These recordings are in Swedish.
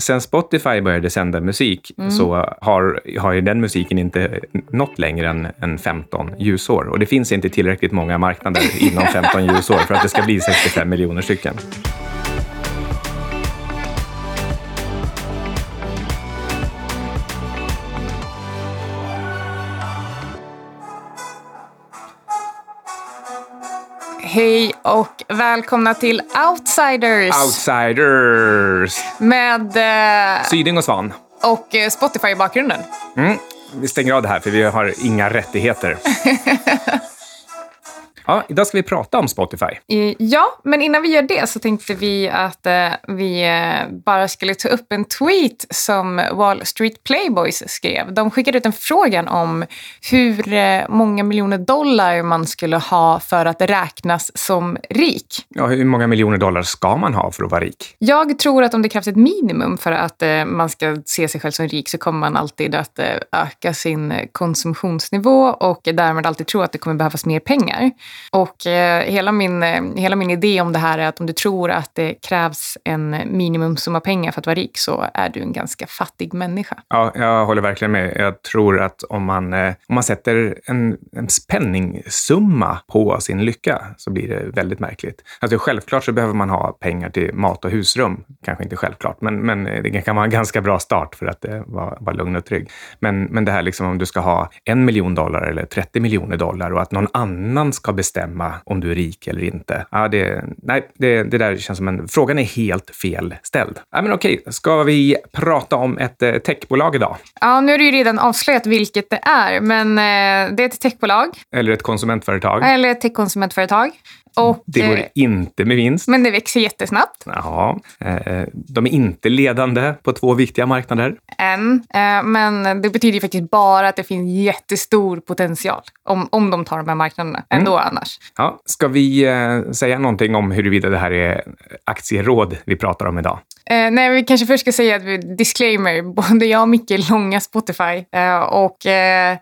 Sen Spotify började sända musik så har, har ju den musiken inte nått längre än, än 15 ljusår. Och det finns inte tillräckligt många marknader inom 15 ljusår för att det ska bli 65 miljoner stycken. Hej och välkomna till Outsiders Outsiders! med eh, Syding och Svan. och eh, Spotify i bakgrunden. Mm. Vi stänger av det här för vi har inga rättigheter. Ja, idag ska vi prata om Spotify. Ja, men innan vi gör det så tänkte vi att eh, vi eh, bara skulle ta upp en tweet som Wall Street Playboys skrev. De skickade ut en frågan om hur eh, många miljoner dollar man skulle ha för att räknas som rik. Ja, hur många miljoner dollar ska man ha för att vara rik? Jag tror att om det krävs ett minimum för att man ska se sig själv som rik så kommer man alltid att öka sin konsumtionsnivå och därmed alltid tro att det kommer behövas mer pengar. Och eh, hela, min, eh, hela min idé om det här är att om du tror att det krävs en minimumsumma pengar för att vara rik så är du en ganska fattig människa. Ja, jag håller verkligen med. Jag tror att om man, eh, om man sätter en, en penningsumma på sin lycka så blir det väldigt märkligt. Alltså, självklart så behöver man ha pengar till mat och husrum. Kanske inte självklart, men, men det kan vara en ganska bra start för att eh, vara, vara lugn och trygg. Men, men det här liksom om du ska ha en miljon dollar eller 30 miljoner dollar och att någon annan ska bestämma om du är rik eller inte. Ja, det, nej, det, det där känns som en... Frågan är helt fel ställd. Ja, men okej, ska vi prata om ett eh, techbolag idag? Ja, nu är det ju redan avslöjat vilket det är, men eh, det är ett techbolag Eller ett konsumentföretag? eller ett techkonsumentföretag. Och, Det går eh, inte med vinst. men det växer jättesnabbt. Ja, eh, de är inte ledande på två viktiga marknader. än. Eh, Men det betyder ju faktiskt bara att det finns jättestor potential om, om de tar de här marknaderna ändå annars. Ja, ska vi säga någonting om huruvida det här är aktieråd vi pratar om idag? Eh, nej, vi kanske först ska säga att vi, disclaimer, både jag och Micke är långa Spotify eh, och eh,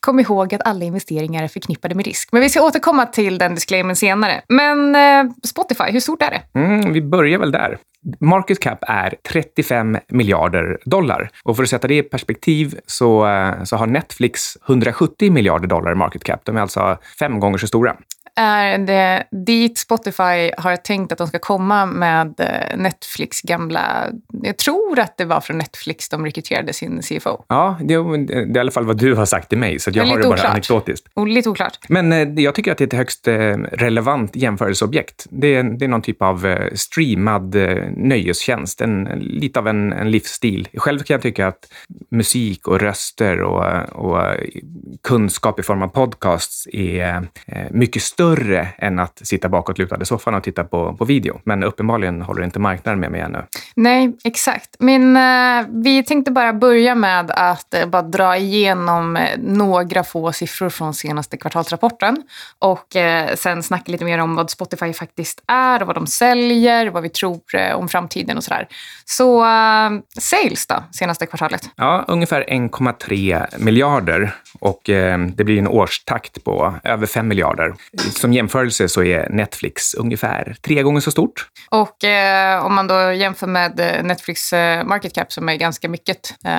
kom ihåg att alla investeringar är förknippade med risk. Men vi ska återkomma till den disclaimern senare. Men eh, Spotify, hur stort är det? Mm, vi börjar väl där. Market cap är 35 miljarder dollar. Och för att sätta det i perspektiv så, eh, så har Netflix 170 miljarder dollar i market cap. De är alltså fem gånger så stora. Är det dit Spotify har tänkt att de ska komma med eh, Netflix gamla... Jag tror att det var från Netflix de rekryterade sin CFO. Ja, det, det är i alla fall vad du har sagt till mig, så jag har det bara oklart. anekdotiskt. Och lite oklart. Men eh, jag tycker att det är ett högst eh, relevant jämförelseobjekt. Det är, det är någon typ av eh, streamad eh, nöjestjänst, en, lite av en, en livsstil. Själv kan jag tycka att musik och röster och, och eh, kunskap i form av podcasts är mycket större än att sitta bakåtlutad i soffan och titta på, på video. Men uppenbarligen håller inte marknaden med mig ännu. Nej, exakt. Men eh, vi tänkte bara börja med att eh, bara dra igenom eh, några få siffror från senaste kvartalsrapporten och eh, sen snacka lite mer om vad Spotify faktiskt är och vad de säljer, vad vi tror eh, om framtiden och sådär. Så eh, sales då, senaste kvartalet? Ja, ungefär 1,3 miljarder och det blir en årstakt på över 5 miljarder. Som jämförelse så är Netflix ungefär tre gånger så stort. Och eh, om man då jämför med eh, Netflix eh, market cap som är ganska mycket eh,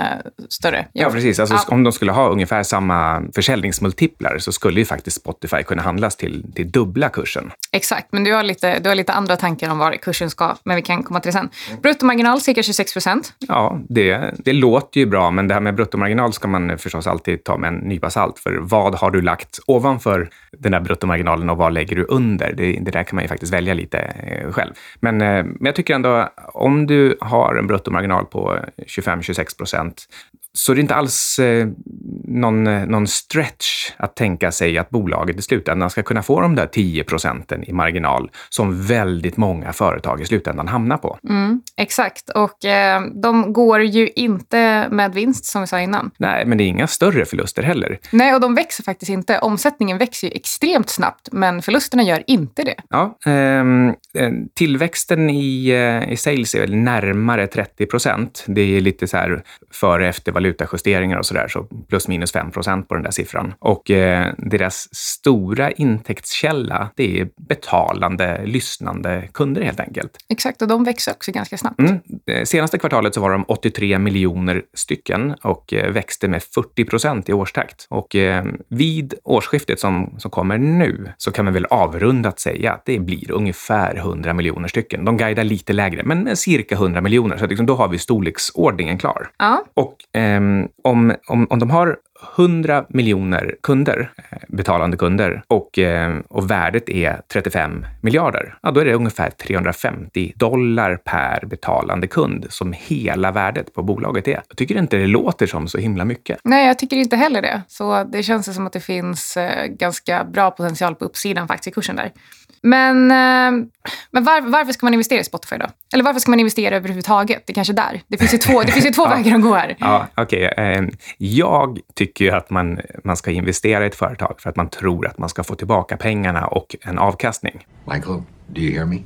större. Ja, precis. Alltså, Ja. Om de skulle ha ungefär samma försäljningsmultiplar så skulle ju faktiskt Spotify kunna handlas till, till dubbla kursen. Exakt, men du har, lite, du har lite andra tankar om var kursen ska, men vi kan komma till det sen. Bruttomarginal cirka 26 procent. Ja, det, det låter ju bra, men det här med bruttomarginal ska man förstås alltid ta med en nypa salt. För vad har du lagt ovanför den där bruttomarginalen och vad lägger du under? Det, det där kan man ju faktiskt välja lite eh, själv. Men, eh, men jag tycker ändå, om du har en bruttomarginal på 25-26 procent, så det är inte alls eh, någon, eh, någon stretch att tänka sig att bolaget i slutändan ska kunna få de där 10 procenten i marginal som väldigt många företag i slutändan hamnar på. Mm, exakt, och eh, de går ju inte med vinst som vi sa innan. Nej, men det är inga större förluster heller. Nej, och de växer faktiskt inte. Omsättningen växer ju extremt snabbt, men förlusterna gör inte det. Ja, eh, tillväxten i, eh, i sales är väl närmare 30 procent. Det är lite så här före efter valutajusteringar och sådär, så plus minus 5 procent på den där siffran. Och eh, deras stora intäktskälla, det är betalande, lyssnande kunder helt enkelt. Exakt, och de växer också ganska snabbt. Mm. Senaste kvartalet så var de 83 miljoner stycken och eh, växte med 40 procent i årstakt. Och eh, vid årsskiftet som, som kommer nu så kan man väl avrundat säga att det blir ungefär 100 miljoner stycken. De guidar lite lägre, men cirka 100 miljoner. Så liksom, då har vi storleksordningen klar. Ja. Och eh, Ehm, om, om, om de har 100 miljoner kunder, eh, betalande kunder, och, eh, och värdet är 35 miljarder, ja, då är det ungefär 350 dollar per betalande kund som hela värdet på bolaget är. Jag tycker inte det låter som så himla mycket. Nej, jag tycker inte heller det. Så det känns som att det finns eh, ganska bra potential på uppsidan för aktiekursen där. Men, men var, varför ska man investera i Spotify då? Eller varför ska man investera överhuvudtaget? Det är kanske där. Det finns ju två, det finns ju två ja. vägar att gå här. Ja. Okay. Jag tycker ju att man, man ska investera i ett företag för att man tror att man ska få tillbaka pengarna och en avkastning. Michael, do you hear me?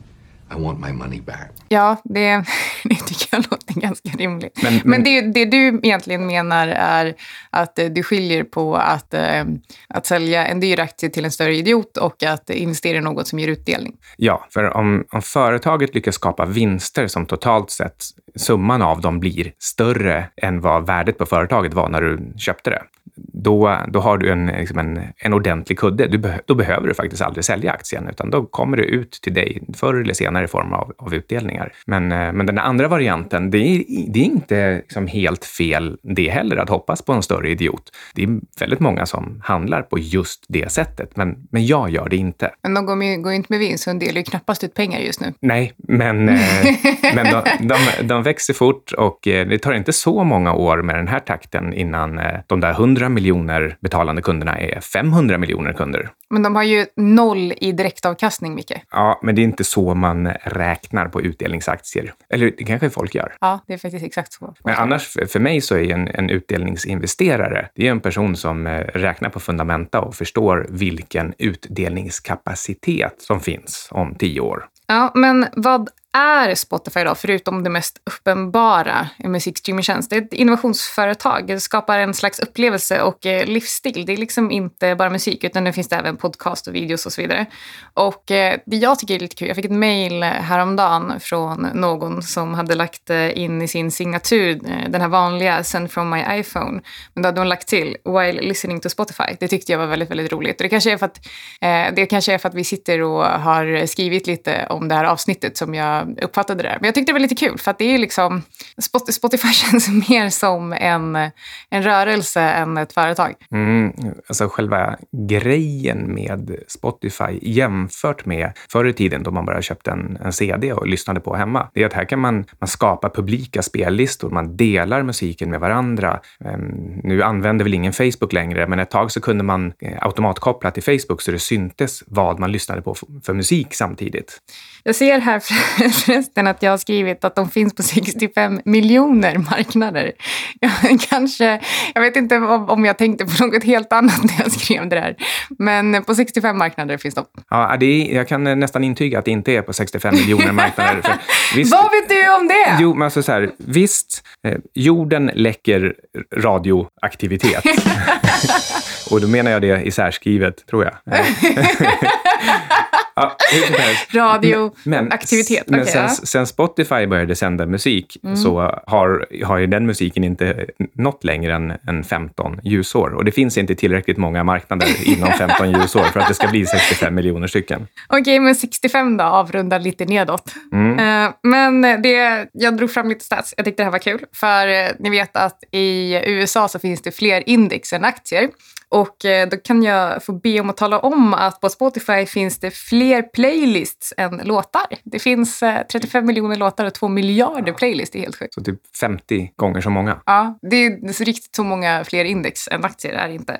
I want my money back. Ja, det, det tycker jag låter ganska rimligt. Men, men, men det, det, du egentligen menar är att du skiljer på att, äh, att sälja en dyr aktie till en större idiot och att investera i något som ger utdelning. Ja, för om, om företaget lyckas skapa vinster som totalt sett, summan av dem blir större än vad värdet på företaget var när du köpte det, då, då har du en, liksom en, en ordentlig kudde. Du be, då behöver du faktiskt aldrig sälja aktien, utan då kommer det ut till dig förr eller senare i form av, av utdelningar. Men, eh, men den andra varianten, det är, det är inte liksom helt fel det heller, att hoppas på en större idiot. Det är väldigt många som handlar på just det sättet, men, men jag gör det inte. Men de går ju, går inte med vinst, så en delar ju knappast ut pengar just nu. Nej, men, eh, men de, de, de växer fort och eh, det tar inte så många år med den här takten innan de där 100 miljoner betalande kunderna är 500 miljoner kunder. Men de har ju noll i direktavkastning, Micke. Ja, men det är inte så man räknar på utdelningsaktier. Eller det kanske folk gör. Ja, det är faktiskt exakt så. Men annars, för mig så är en, en utdelningsinvesterare, det är en person som eh, räknar på fundamenta och förstår vilken utdelningskapacitet som finns om tio år. Ja, men vad är Spotify då, förutom det mest uppenbara, en musikstreamingtjänst? Det är ett innovationsföretag. Det skapar en slags upplevelse och eh, livsstil. Det är liksom inte bara musik, utan nu finns det även podcast och videos och så vidare. Och eh, det jag tycker är lite kul, jag fick ett mejl häromdagen från någon som hade lagt eh, in i sin signatur den här vanliga “Send from my iPhone”. Men då hade hon lagt till “While listening to Spotify”. Det tyckte jag var väldigt, väldigt roligt. Och det kanske är för att, det kanske är för att vi sitter och har skrivit lite om det här avsnittet som jag uppfattade det. Men jag tyckte det var lite kul för att det är liksom Spotify känns mer som en, en rörelse än ett företag. Mm, alltså själva grejen med Spotify jämfört med förr i tiden då man bara köpte en, en CD och lyssnade på hemma. Det är att här kan man, man skapa publika spellistor, man delar musiken med varandra. Um, nu använder väl ingen Facebook längre, men ett tag så kunde man eh, automatkoppla till Facebook så det syntes vad man lyssnade på för musik samtidigt. Jag ser här förresten att jag har skrivit att de finns på 65 miljoner marknader. Jag, kanske, jag vet inte om jag tänkte på något helt annat när jag skrev det där. Men på 65 marknader finns de. Ja, det är, jag kan nästan intyga att det inte är på 65 miljoner marknader. Visst, Vad vet du om det? Jo, men alltså så här, visst, eh, jorden läcker radioaktivitet. Och då menar jag det i särskrivet, tror jag. Ja, Radioaktivitet. Men, men sen, sen, Spotify började sända musik mm. så har, har ju den musiken inte nått längre än, än 15 ljusår. Och det finns inte tillräckligt många marknader inom 15 ljusår för att det ska bli 65 miljoner stycken. Okej, okay, men 65 då, avrundar lite nedåt. Mm. Uh, men det, jag drog fram lite stats. Jag tyckte det här var kul. För uh, ni vet att i USA så finns det fler index än aktier. Och uh, då kan jag få be om att tala om att på Spotify finns det fler playlists än låtar. Det finns 35 eh, miljoner låtar och 2 miljarder playlists. Det är helt sjukt. Så typ 50 gånger så många? Ja, det är så riktigt så många fler index än aktier är det inte.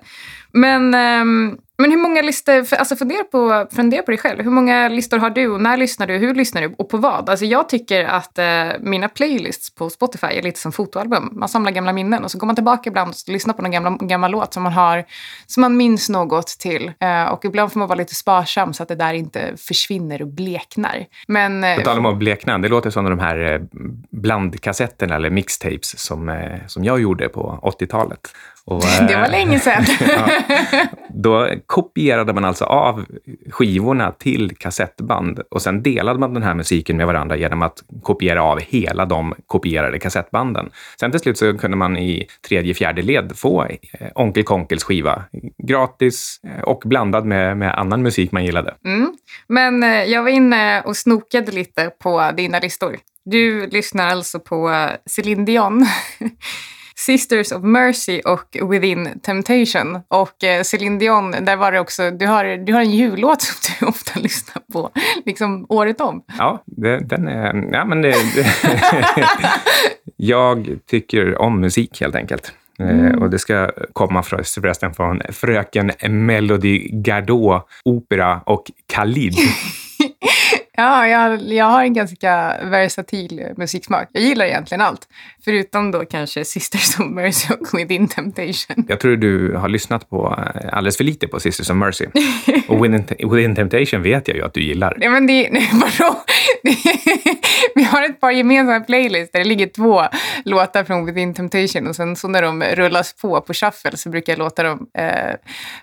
Men um, men hur många listor, alltså fundera på, fundera på dig själv. Hur många listor har du och när lyssnar du? Hur lyssnar du och på vad? Alltså jag tycker att eh, mina playlists på Spotify är lite som fotoalbum. Man samlar gamla minnen och så går man tillbaka ibland och lyssnar på någon gamla, gammal låt som man har som man minns något till. Eh, och ibland får man vara lite sparsam så att det där inte försvinner och bleknar. Men, eh, På tal om att blekna, det låter som de här eh, blandkassetterna eller mixtapes som, eh, som jag gjorde på 80-talet. Och, det var eh, länge sedan. ja, då kopierade man alltså av skivorna till kassettband och sen delade man den här musiken med varandra genom att kopiera av hela de kopierade kassettbanden. Sen till slut så kunde man i tredje, fjärde led få eh, Onkel Konkels skiva gratis eh, och blandad med, med annan musik man gillade. Mm. Men jag var inne och snokade lite på dina listor. Du lyssnar alltså på Céline Dion. Sisters of Mercy och Within Temptation. Och eh, Céline Dion, där var det också, du har, du har en jullåt som du ofta lyssnar på, liksom året om. Ja, det, den är... Ja, men det, det jag tycker om musik helt enkelt. Eh, och det ska komma för- förresten från Fröken Melody Gardot, opera och Khalid. Ja, jag, jag har en ganska versatil musiksmak. Jag gillar egentligen allt. Förutom då kanske Sisters of Mercy och Within Temptation. Jag tror du har lyssnat på eh, alldeles för lite på Sisters of Mercy. Och Within, Within Temptation vet jag ju att du gillar. Nej, men det, nej, vadå? Vi har ett par gemensamma playlists där det ligger två låtar från Within Temptation och sen så när de rullas på på shuffle så brukar jag låta dem, eh,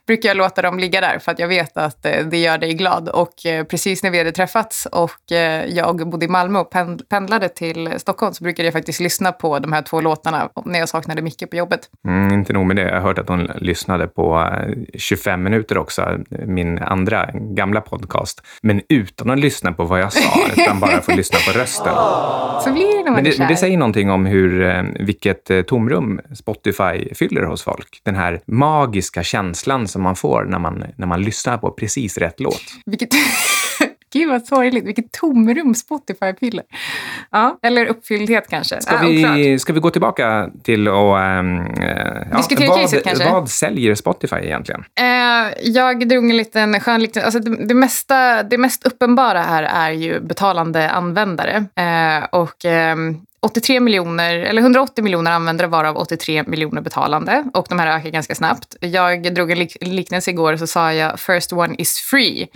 brukar jag låta dem ligga där för att jag vet att eh, det gör dig glad. Och eh, precis när vi hade träffats och eh, jag bodde i Malmö och pend- pendlade till Stockholm så brukade jag faktiskt lyssna på de här två låtarna när jag saknade Micke på jobbet. Mm, inte nog med det, jag har hört att hon lyssnade på eh, 25 minuter också, min andra gamla podcast. Men utan att lyssna på vad jag sa, utan bara få lyssna på rösten. Så blir det när man Men det, men det säger någonting om hur, eh, vilket eh, tomrum Spotify fyller hos folk. Den här magiska känslan som man får när man, när man lyssnar på precis rätt låt. Vilket... Gud vad sorgligt, vilket tomrum Spotify fyller. Ja, eller uppfylldhet kanske. Ska, oklart. vi, ska vi gå tillbaka till och... ehm, eh, ja, Diskutera vad, caset kanske? Vad säljer Spotify egentligen? Eh, jag drog en liten skön liten... Alltså det, det, mesta, det mest uppenbara här är ju betalande användare. Eh, och ehm, 83 miljoner, eller 180 miljoner användare varav 83 miljoner betalande. Och de här ökar ganska snabbt. Jag drog en lik- liknelse igår så sa jag first one is free.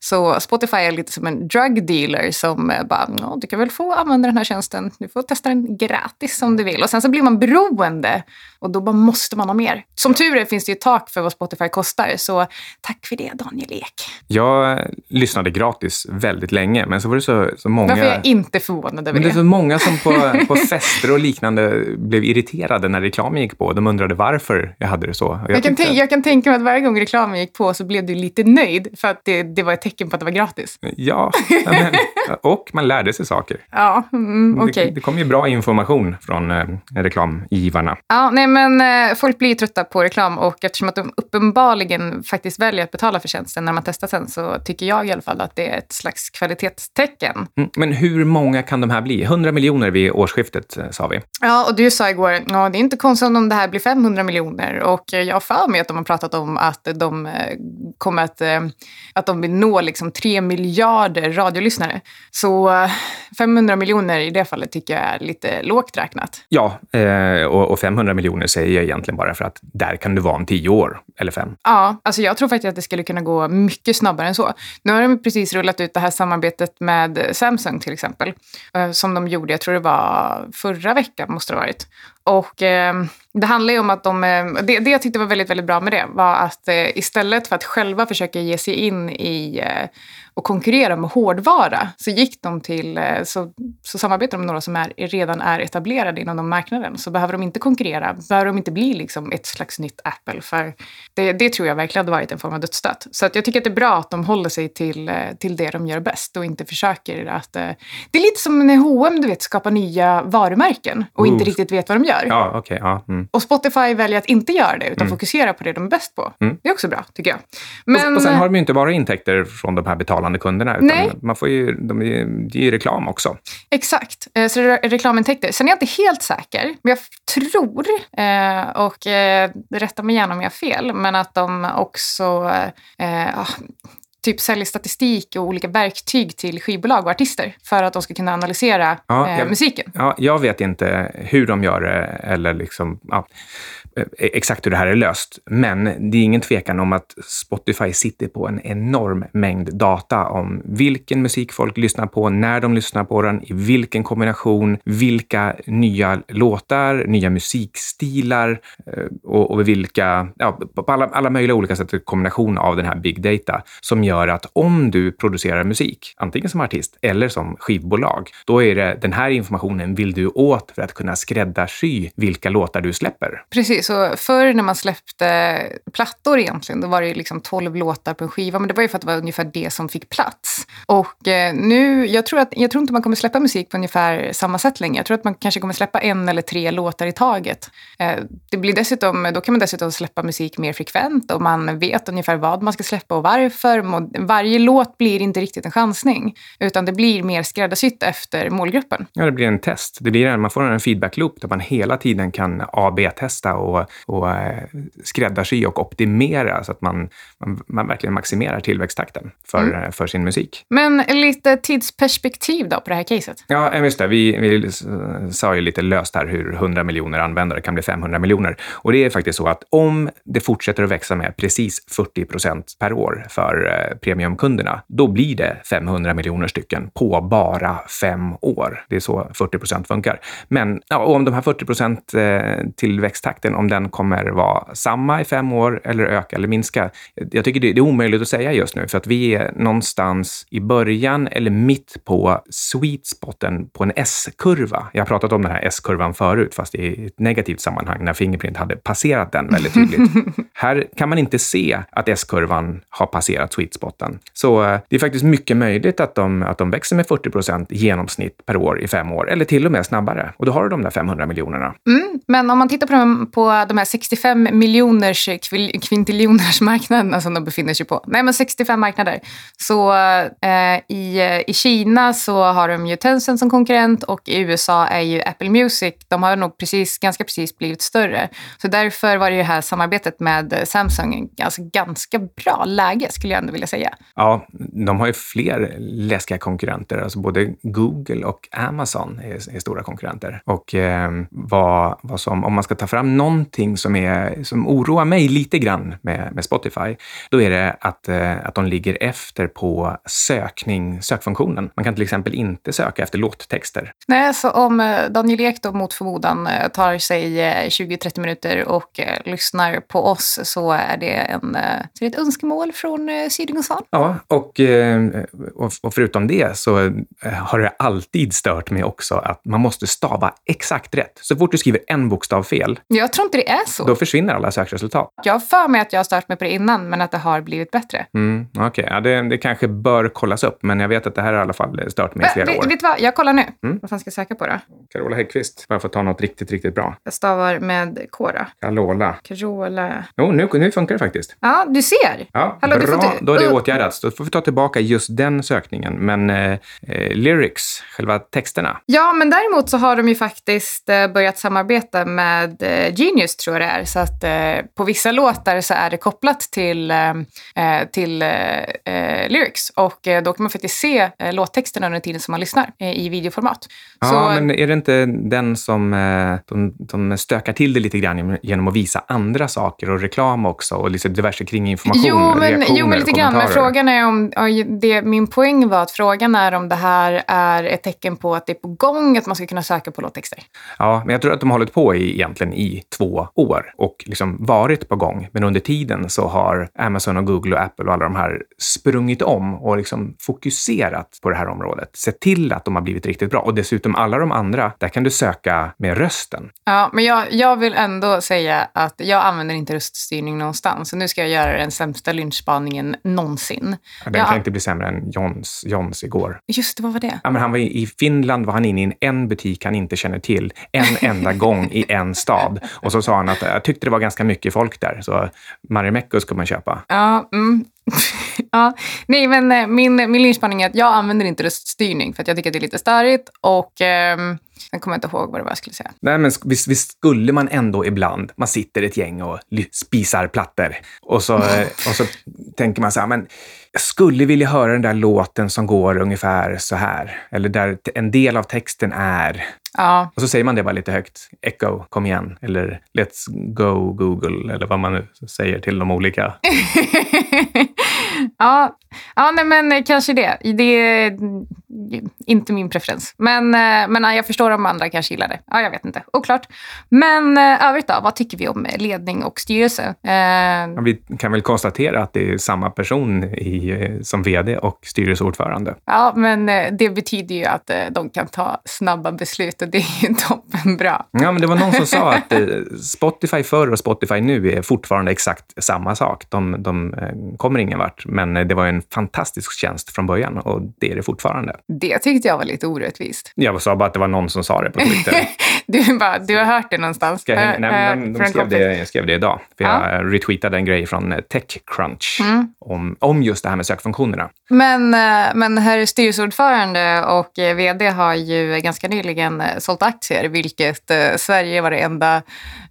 Så Spotify är lite som en drug dealer som eh, bara, "Ja, du kan väl få använda den här tjänsten. Du får testa den gratis om du vill. Och sen så blir man beroende och då bara måste man ha mer. Som tur är finns det ju tak för vad Spotify kostar. Så tack för det Daniel Ek. Jag lyssnade gratis väldigt länge, men så var det så, så många... Varför är jag inte förvånad över Men det är det? så många som på, på fester och liknande blev irriterade när reklamen gick på. De undrade varför jag hade det så. Och Jag kan, tänka, jag kan tänka mig att varje gång reklamen gick på så blev du lite nöjd för att det, det var ett tecken på att det var gratis. Ja, men, och man lärde sig saker. Ja, mm, okej. Det, det kom ju bra information från eh, reklamgivarna. Ja, nej men eh, folk blir ju trötta på reklam och eftersom att de uppenbarligen faktiskt väljer att betala för tjänsten när man testar sen så tycker jag i alla fall att det är ett slags kvalitetstecken. Mm, Men hur många kan de här bli? 100 miljoner vid årsskiftet, eh, sa vi. Ja, och du sa igår, ja det är inte konstigt om det här blir 500 miljoner och eh, jag har för mig att de har pratat om att de eh, kommer att, att de vill nå liksom 3 miljarder radiolyssnare. Så eh, 500 miljoner i det fallet tycker jag är lite lågt räknat. Ja, och, och 500 miljoner säger jag egentligen bara för att där kan du vara om 10 år, eller fem. Ja, alltså jag tror faktiskt att det skulle kunna gå mycket snabbare än så. Nu har de precis rullat ut det här samarbetet med Samsung till exempel. Som de gjorde, jag tror det var förra veckan måste det ha varit. Och eh, det handlar ju om att de... Eh, det, det jag tyckte var väldigt, väldigt bra med det var att eh, istället för att själva försöka ge sig in i eh, och konkurrera med hårdvara så gick de till... Eh, så, så samarbetar de med några som är, redan är etablerade inom de marknaden. Så behöver de inte konkurrera, behöver de inte bli liksom ett slags nytt Apple. För det, det tror jag verkligen hade varit en form av dödsstöt. Så att jag tycker att det är bra att de håller sig till, eh, till det de gör bäst och inte försöker att... eh, Det är lite som när H&M du vet, skapar nya varumärken och inte Ooh. riktigt vet vad de gör. Ja, okej. ja, mm. Och Spotify väljer att inte göra det utan fokusera på det de är bäst på. Mm. Det är också bra, tycker jag. Och, Men, och sen har de ju inte bara intäkter från de här betalande kunderna, utan Nej. man får ju, de, är- det är ju reklam också. Exakt, Eh, så det är reklamintäkter. Sen är jag inte helt säker, men jag tror, eh, och eh, rätta mig gärna om jag har fel, men att de också... typ säljer statistik och olika verktyg till skivbolag och artister för att de ska kunna analysera Ja, eh, jag- musiken. Ja, jag vet inte hur de gör det eller liksom, ja, Eh, exakt hur det här är löst. Men det är ingen tvekan om att Spotify sitter på en enorm mängd data om vilken musik folk lyssnar på, när de lyssnar på den, i vilken kombination, vilka nya låtar, nya musikstilar eh, och, och vilka, ja, på alla, alla möjliga olika sätt, kombination av den här big data som gör att om du producerar musik, antingen som artist eller som skivbolag, då är det den här informationen vill du åt för att kunna skräddarsy vilka låtar du släpper. Precis, så förr när man släppte plattor egentligen, då var det liksom 12 låtar på en skiva, men det var ju för att det var ungefär det som fick plats. Och eh, nu, jag tror, att, jag tror inte man kommer släppa musik på ungefär samma sätt längre. Jag tror att man kanske kommer släppa en eller tre låtar i taget. Eh, det blir dessutom, då kan man dessutom släppa musik mer frekvent och man vet ungefär vad man ska släppa och varför. Varje låt blir inte riktigt en chansning, utan det blir mer skräddarsytt efter målgruppen. Ja, det blir en test. Det blir en, man får en feedback loop där man hela tiden kan A-B-testa och, och eh, skräddarsy och optimera så att man, man, man verkligen maximerar tillväxttakten för, eh, för sin musik. Men lite tidsperspektiv då på det här caset. Ja, eh, just det. Vi, vi sa ju lite löst här hur 100 miljoner användare kan bli 500 miljoner. Och det är faktiskt så att om det fortsätter att växa med precis 40 procent per år för premiumkunderna, då blir det 500 miljoner stycken på bara fem år. Det är så 40 procent funkar. Men ja, och om de här 40 procent tillväxttakten, om den kommer vara samma i fem år eller öka eller minska. Jag tycker det är omöjligt att säga just nu för att vi är någonstans i början eller mitt på sweet spoten på en S-kurva. Jag har pratat om den här S-kurvan förut, fast i ett negativt sammanhang när Fingerprint hade passerat den väldigt tydligt. här kan man inte se att S-kurvan har passerat sweet spoten. Så eh, det är faktiskt mycket möjligt att de, att de växer med 40 procent i genomsnitt per år i fem år, eller till och med snabbare. Och då har du de där 500 miljonerna. Mm, men om man tittar på på de här 65 miljoners kvintiljoners marknaderna alltså, som de befinner sig på. Nej, men 65 marknader. Så eh, i, i Kina så har de ju Tencent som konkurrent och i USA är ju Apple Music, de har nog precis, ganska precis blivit större. Så därför var det ju det här samarbetet med Samsung alltså ganska bra läge skulle jag ändå vilja säga. Ja, de har ju fler läskiga konkurrenter. Alltså både Google och Amazon är, är stora konkurrenter. Och eh, vad, vad som, om man ska ta fram någonting som, är, som oroar mig lite grann med, med Spotify, då är det att, eh, att de ligger efter på sökning, sökfunktionen. Man kan till exempel inte söka efter låttexter. Nej, så om eh, Daniel Ek då mot förmodan eh, tar sig eh, 20-30 minuter och lyssnar på oss så är det, en, så är ett önskemål från Syding och Svan. Ja, och, och, förutom det så har det alltid stört mig också att man måste stava exakt rätt. Så fort du skriver en bokstav fel, Jag tror inte det är så. då försvinner alla sökresultat. Jag har för mig att jag har stört mig på det innan, men att det har blivit bättre. Mm, Okej, ja, det, det kanske bör kollas upp, men jag vet att det här har i alla fall stört mig i flera vet, år. vet du vad? Jag kollar nu. Mm. Vad fan ska jag söka på då? Carola Häggkvist, bara för att ta något riktigt, riktigt bra. Jag stavar med K då. Carola. Carola. Jo, nu, nu funkar det faktiskt. Ja, du ser. Ja, Hallå, du bra. inte- Då är det åtgärdats. Då får vi ta tillbaka just den sökningen. Men eh, eh, lyrics, själva texterna, Ja, men däremot så har de ju faktiskt eh, börjat samarbeta med eh, Genius, tror jag det är. Så att eh, på vissa låtar så är det kopplat till, eh, eh, till eh, eh, lyrics. Och eh, då kan man faktiskt se eh, låttexterna under tiden som man lyssnar i videoformat. Ja, så, men är det inte den som de, de stökar till det lite grann genom att visa andra saker och reklam också och lite diverse kring information, Jo men, jo, men lite grann. Men frågan är om... Det, min poäng var att frågan är om det här är ett tecken på att det är på gång att man ska kunna söka på låttexter. Ja, men jag tror att de har hållit på i, egentligen i två år och liksom varit på gång. Men under tiden så har Amazon och Google och Apple och alla de här sprungit om och liksom fokuserat på det här området. Sett till att de har blivit riktigt bra. Och dessutom alla de andra, där kan du söka med rösten. Ja, men jag, jag vill ändå säga att jag använder inte röststyrning någonstans. Så nu ska jag göra den sämsta lynchspaningen någonsin. Ja, Den Ja. kan inte bli sämre än Johns, Johns igår. Just det, vad var det? Ja, men han var i, I Finland var han inne i en, en butik han inte känner till en enda gång i en stad. Och så sa han att jag tyckte det var ganska mycket folk där, så Marimekko ska man köpa. Ja, mm. ja. Nej, men eh, min, min lynspaning är att jag använder inte röststyrning för att jag tycker att det är lite störigt. Och ehm, sen kommer jag inte ihåg vad det var jag skulle säga. Nej, men visst, visst skulle man ändå ibland, man sitter ett gäng och spisar plattor och så, eh, och så tänker man så här, men jag skulle vilja höra den där låten som går ungefär så här. Eller där en del av texten är Ja, och så säger man det bara lite högt. Echo, kom igen. Eller Let's go Google, eller vad man nu säger till de olika. ja, ja nej, men eh, kanske det. Det är mm, inte min preferens. Men, eh, men ja, jag förstår om andra kanske gillar det. Ja, jag vet inte. Oklart. Men eh, övrigt då, vad tycker vi om eh, ledning och styrelse? Eh, Ja, Vi kan väl konstatera att det är samma person i, eh, som vd och styrelseordförande. ja, men eh, det betyder ju att eh, de kan ta snabba beslut det är ju toppen bra. Ja, men det var någon som sa att eh, Spotify förr och Spotify nu är fortfarande exakt samma sak. De, de eh, kommer ingen vart, men eh, det var en fantastisk tjänst från början och det är det fortfarande. Det tyckte jag var lite orättvist. Jag sa bara att det var någon som sa det på Twitter. Du, bara, du har hört det någonstans? Ska jag? Eh, Nej, men de skrev det, jag skrev det idag. För Ja. jag retweetade en grej från Techcrunch Mm. om, om just det här med sökfunktionerna. Men, men herr styrelseordförande och vd har ju ganska nyligen sålt aktier, vilket eh, Sverige var det enda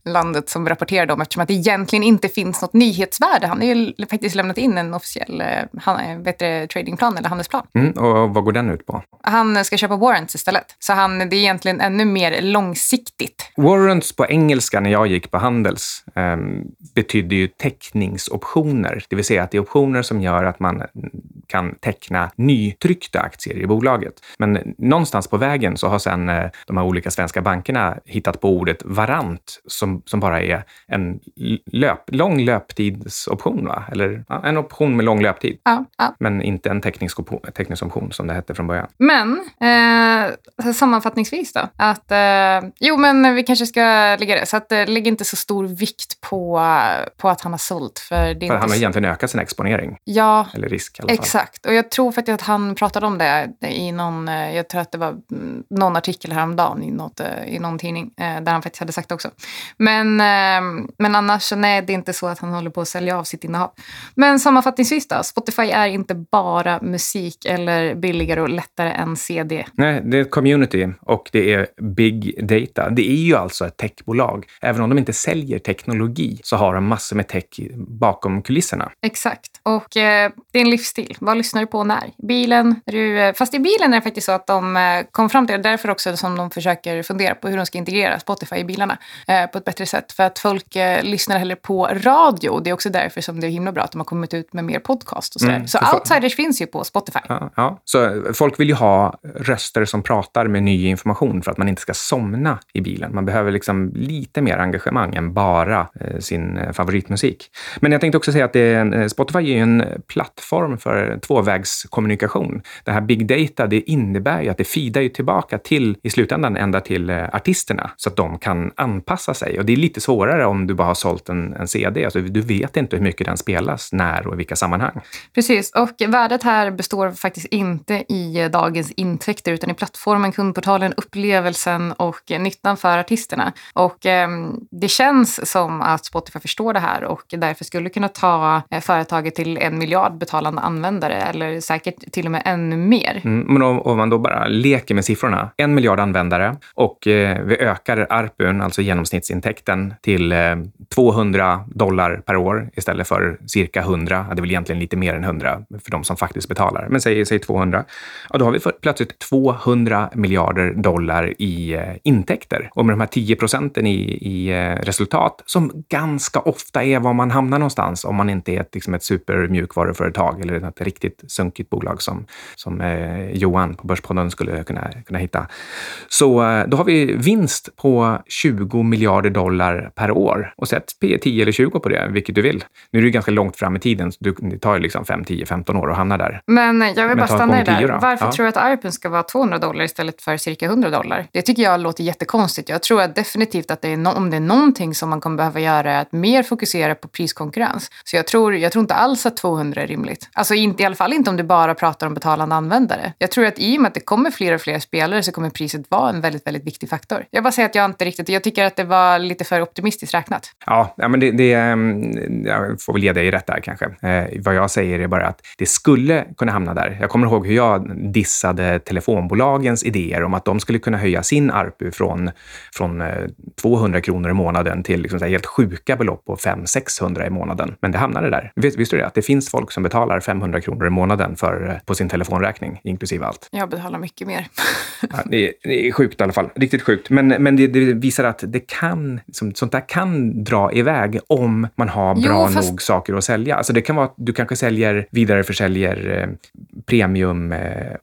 landet som rapporterade om eftersom att det egentligen inte finns något nyhetsvärde. Han har ju faktiskt lämnat in en officiell eh, eh, tradingplan eller handelsplan. Mm, och vad går den ut på? Han ska köpa warrants istället. Så han, det är egentligen ännu mer långsiktigt. Warrants på engelska när jag gick på Handels eh, betydde ju teckningsoptioner, det vill säga att det är optioner som gör att man kan teckna nytryckta aktier i bolaget. Men någonstans på vägen så har sen eh, de här olika svenska bankerna hittat på ordet varant som, som bara är en löp, lång löptidsoption, va? eller ja, en option med lång löptid. Ja, ja. Men inte en teckningsoption, teckningsoption som det hette från början. Men eh, sammanfattningsvis då, att eh, jo men vi kanske ska lägga det, så att eh, lägg inte så stor vikt på, på att han har sålt. För det är För inte han har egentligen ökat sin exponering, Ja, eller risk i alla fall. exakt. Och jag tror faktiskt att han pratade om det i någon, eh, jag tror att det var mm, någon artikel häromdagen i, något, eh, i någon tidning, eh, där han faktiskt hade sagt det också. Men, eh, men annars, nej, det är inte så att han håller på att sälja av sitt innehav. Men sammanfattningsvis då, Spotify är inte bara musik eller billigare och lättare än CD. Nej, det är ett community och det är big data. Det är ju alltså ett techbolag. Även om de inte säljer teknologi så har de massor med tech bakom kulisserna. Exakt. Och eh, det är en livsstil. Vad lyssnar du på när? Bilen? Du, fast i bilen är det faktiskt så att de kom fram till det. Därför också som de försöker fundera på hur de ska integrera Spotify i bilarna eh, på ett bättre sätt. För att folk eh, lyssnar hellre på radio. Det är också därför som det är himla bra att de har kommit ut med mer podcast och sådär. Mm, så outsiders finns ju på Spotify. Ja, ja. Så folk vill ju ha röster som pratar med ny information för att man inte ska somna i bilen. Man behöver liksom lite mer engagemang än bara eh, sin eh, favoritmusik. Men jag tänkte också säga att det eh, Spotify är ju en plattform för tvåvägskommunikation. Det här big data, det innebär ju att det feedar ju tillbaka till, i slutändan, ända till eh, artisterna så att de kan anpassa sig. Och det är lite svårare om du bara har sålt en, en CD. Alltså, du vet inte hur mycket den spelas, när och i vilka sammanhang. Precis, och värdet här består faktiskt inte i eh, dagens intäkter utan i plattformen, kundportalen, upplevelsen och eh, nyttan för artisterna. Och eh, det känns som att Spotify förstår det här och därför skulle kunna ta företaget till en miljard betalande användare eller säkert till och med ännu mer. Mm, men om, om man då bara leker med siffrorna. En miljard användare och eh, vi ökar ARPUn, alltså genomsnittsintäkten, till eh, 200 dollar per år istället för cirka 100. Ja, det är väl egentligen lite mer än 100 för de som faktiskt betalar, men säg, säg 200. Ja, då har vi plötsligt 200 miljarder dollar i eh, intäkter. Och med de här 10 procenten i, i eh, resultat, som ganska ofta är var man hamnar någonstans om man inte är ett, liksom ett supermjukvaruföretag eller ett riktigt sunkigt bolag som, som eh, Johan på Börspodden skulle kunna, kunna hitta. Så eh, då har vi vinst på 20 miljarder dollar per år och sätt P 10 eller 20 på det, vilket du vill. Nu är det ganska långt fram i tiden, så du, det tar ju liksom 5, 10, 15 år att hamna där. Men jag vill bara ta stanna där. då. Varför Ja. tror du att ARPen ska vara 200 dollar istället för cirka 100 dollar? Det tycker jag låter jättekonstigt. Jag tror att definitivt att det är no- om det är någonting som man kommer behöva göra är att mer fokusera på priskonkurrens. Så jag tror, jag tror inte alls att 200 är rimligt. Alltså inte, i alla fall inte om du bara pratar om betalande användare. Jag tror att i och med att det kommer fler och fler spelare så kommer priset vara vara en väldigt, väldigt viktig faktor. Jag bara säger att jag inte riktigt, jag tycker att det var lite för optimistiskt räknat. Ja, ja men det, det, ehm, jag får väl ge dig rätt där kanske. Eh, vad jag säger är bara att det skulle kunna hamna där. Jag kommer ihåg hur jag dissade telefonbolagens idéer om att de skulle kunna höja sin ARPU från, från 200 kronor i månaden till liksom helt sjuka belopp på 500-600 i månaden. Men det hamnade där. Vis, visste du det? Att det finns folk som betalar 500 kronor i månaden för, på sin telefonräkning, inklusive allt. Jag betalar mycket mer. ja, det, är, det, är, sjukt i alla fall. Riktigt sjukt. Men, men det, det visar att det kan, liksom, sånt där kan dra iväg om man har bra jo, fast... nog saker att sälja. Alltså det kan vara att du kanske säljer, vidareförsäljer eh, premium eh, eh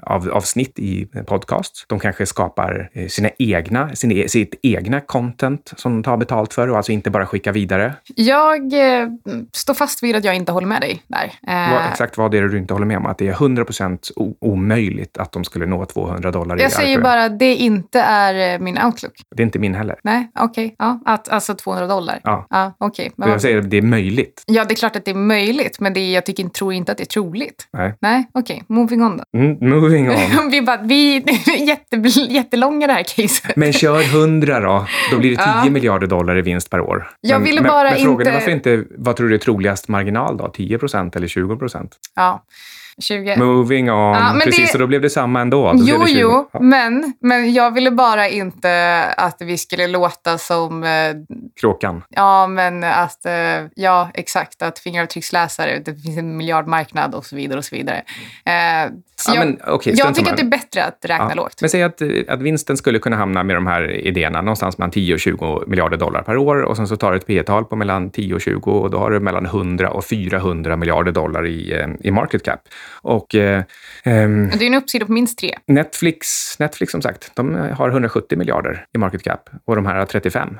av, avsnitt i podcast. De kanske skapar eh, sina egna, sin, e, sitt egna content som de tar betalt för och alltså inte bara skickar vidare. Jag eh, står fast vid att jag inte håller med dig där. Eh, vad, exakt vad är det du inte håller med om? Att det är 100 procent omöjligt att de skulle nå 200 dollar i Jag säger bara att det inte är eh, min outlook. Det är inte min heller. Nej, okej. Okay. Ja, att, alltså 200 dollar. Ja. ja okay. Men jag säger att det är möjligt. Ja, det är klart att det är möjligt, men det är, jag tycker, tror inte att det är troligt. Nej. Nej, okej. Okay. Moving on då. Mm, moving on. vi, bara, vi är jätte, jättelånga det här caset. Men kör 100 då. Då blir det 10 ja. miljarder dollar i vinst per år. Jag ville bara men, men frågan inte... är varför inte, vad tror du är troligast marginal då? 10 procent eller 20 procent? Ja. 20. Moving on. Ja, Precis, det... så då blev det samma ändå. Då jo, jo, ja. men, men jag ville bara inte att vi skulle låta som... Eh, Kråkan. Ja, men att... Eh, ja, exakt. Att fingeravtrycksläsare, det finns en miljardmarknad och så vidare. och så vidare. Eh, så ja, jag, men, okay, jag tycker att det är bättre att räkna lågt. Men säg att, att vinsten skulle kunna hamna med de här idéerna någonstans mellan 10 och 20 miljarder dollar per år och sen så tar du ett P tal på mellan 10 och 20 och då har du mellan 100 och 400 miljarder dollar i, eh, i market cap. Och, eh, ehm, det är en uppsida på minst tre. Netflix, Netflix som sagt, de har 170 miljarder i market cap och de här har 35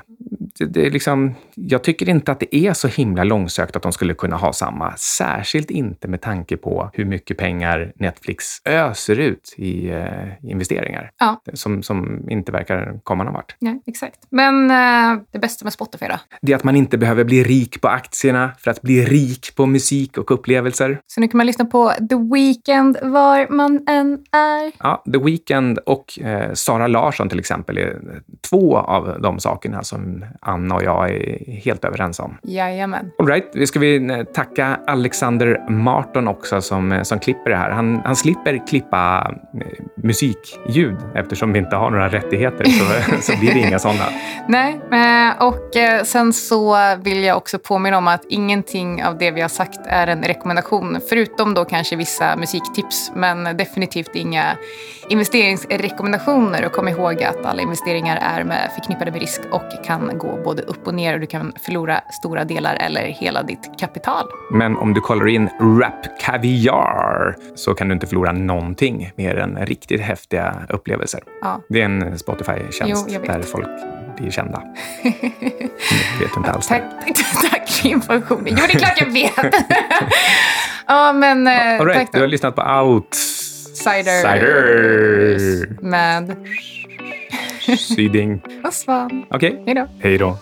det är liksom, jag tycker inte att det är så himla långsökt att de skulle kunna ha samma. Särskilt inte med tanke på hur mycket pengar Netflix öser ut i eh, investeringar. Ja. Som, som inte verkar komma någon vart. Ja, exakt. Men eh, det bästa med Spotify då? Det är att man inte behöver bli rik på aktierna för att bli rik på musik och upplevelser. Så nu kan man lyssna på The Weeknd var man än är. Ja, The Weeknd och eh, Sara Larsson till exempel är två av de sakerna som Anna och jag är helt överens om. Jajamän. All right. Vi ska vi eh, tacka Alexander Marton också som, eh, som klipper det här. Han, han slipper klippa eh, musikljud eftersom vi inte har några rättigheter så, så blir det inga sådana. Nej, och sen så vill jag också påminna om att ingenting av det vi har sagt är en rekommendation, förutom då kanske vissa musiktips, men definitivt inga investeringsrekommendationer. Och kom ihåg att alla investeringar är med, förknippade med risk och kan gå både upp och ner och du kan förlora stora delar eller hela ditt kapital. Men om du kollar in Rap Caviar så kan du inte förlora någonting mer än riktigt häftiga upplevelser. Ja. Det är en Spotify-tjänst där folk blir kända. Jag vet inte alls. Tack, tack, för informationen. Jo, det är klart jag vet. ja, men eh, All right, tack då. Du har lyssnat på Outsiders. Cider. Med Syding. Puss Okej. Okay. Hej då. Hej då.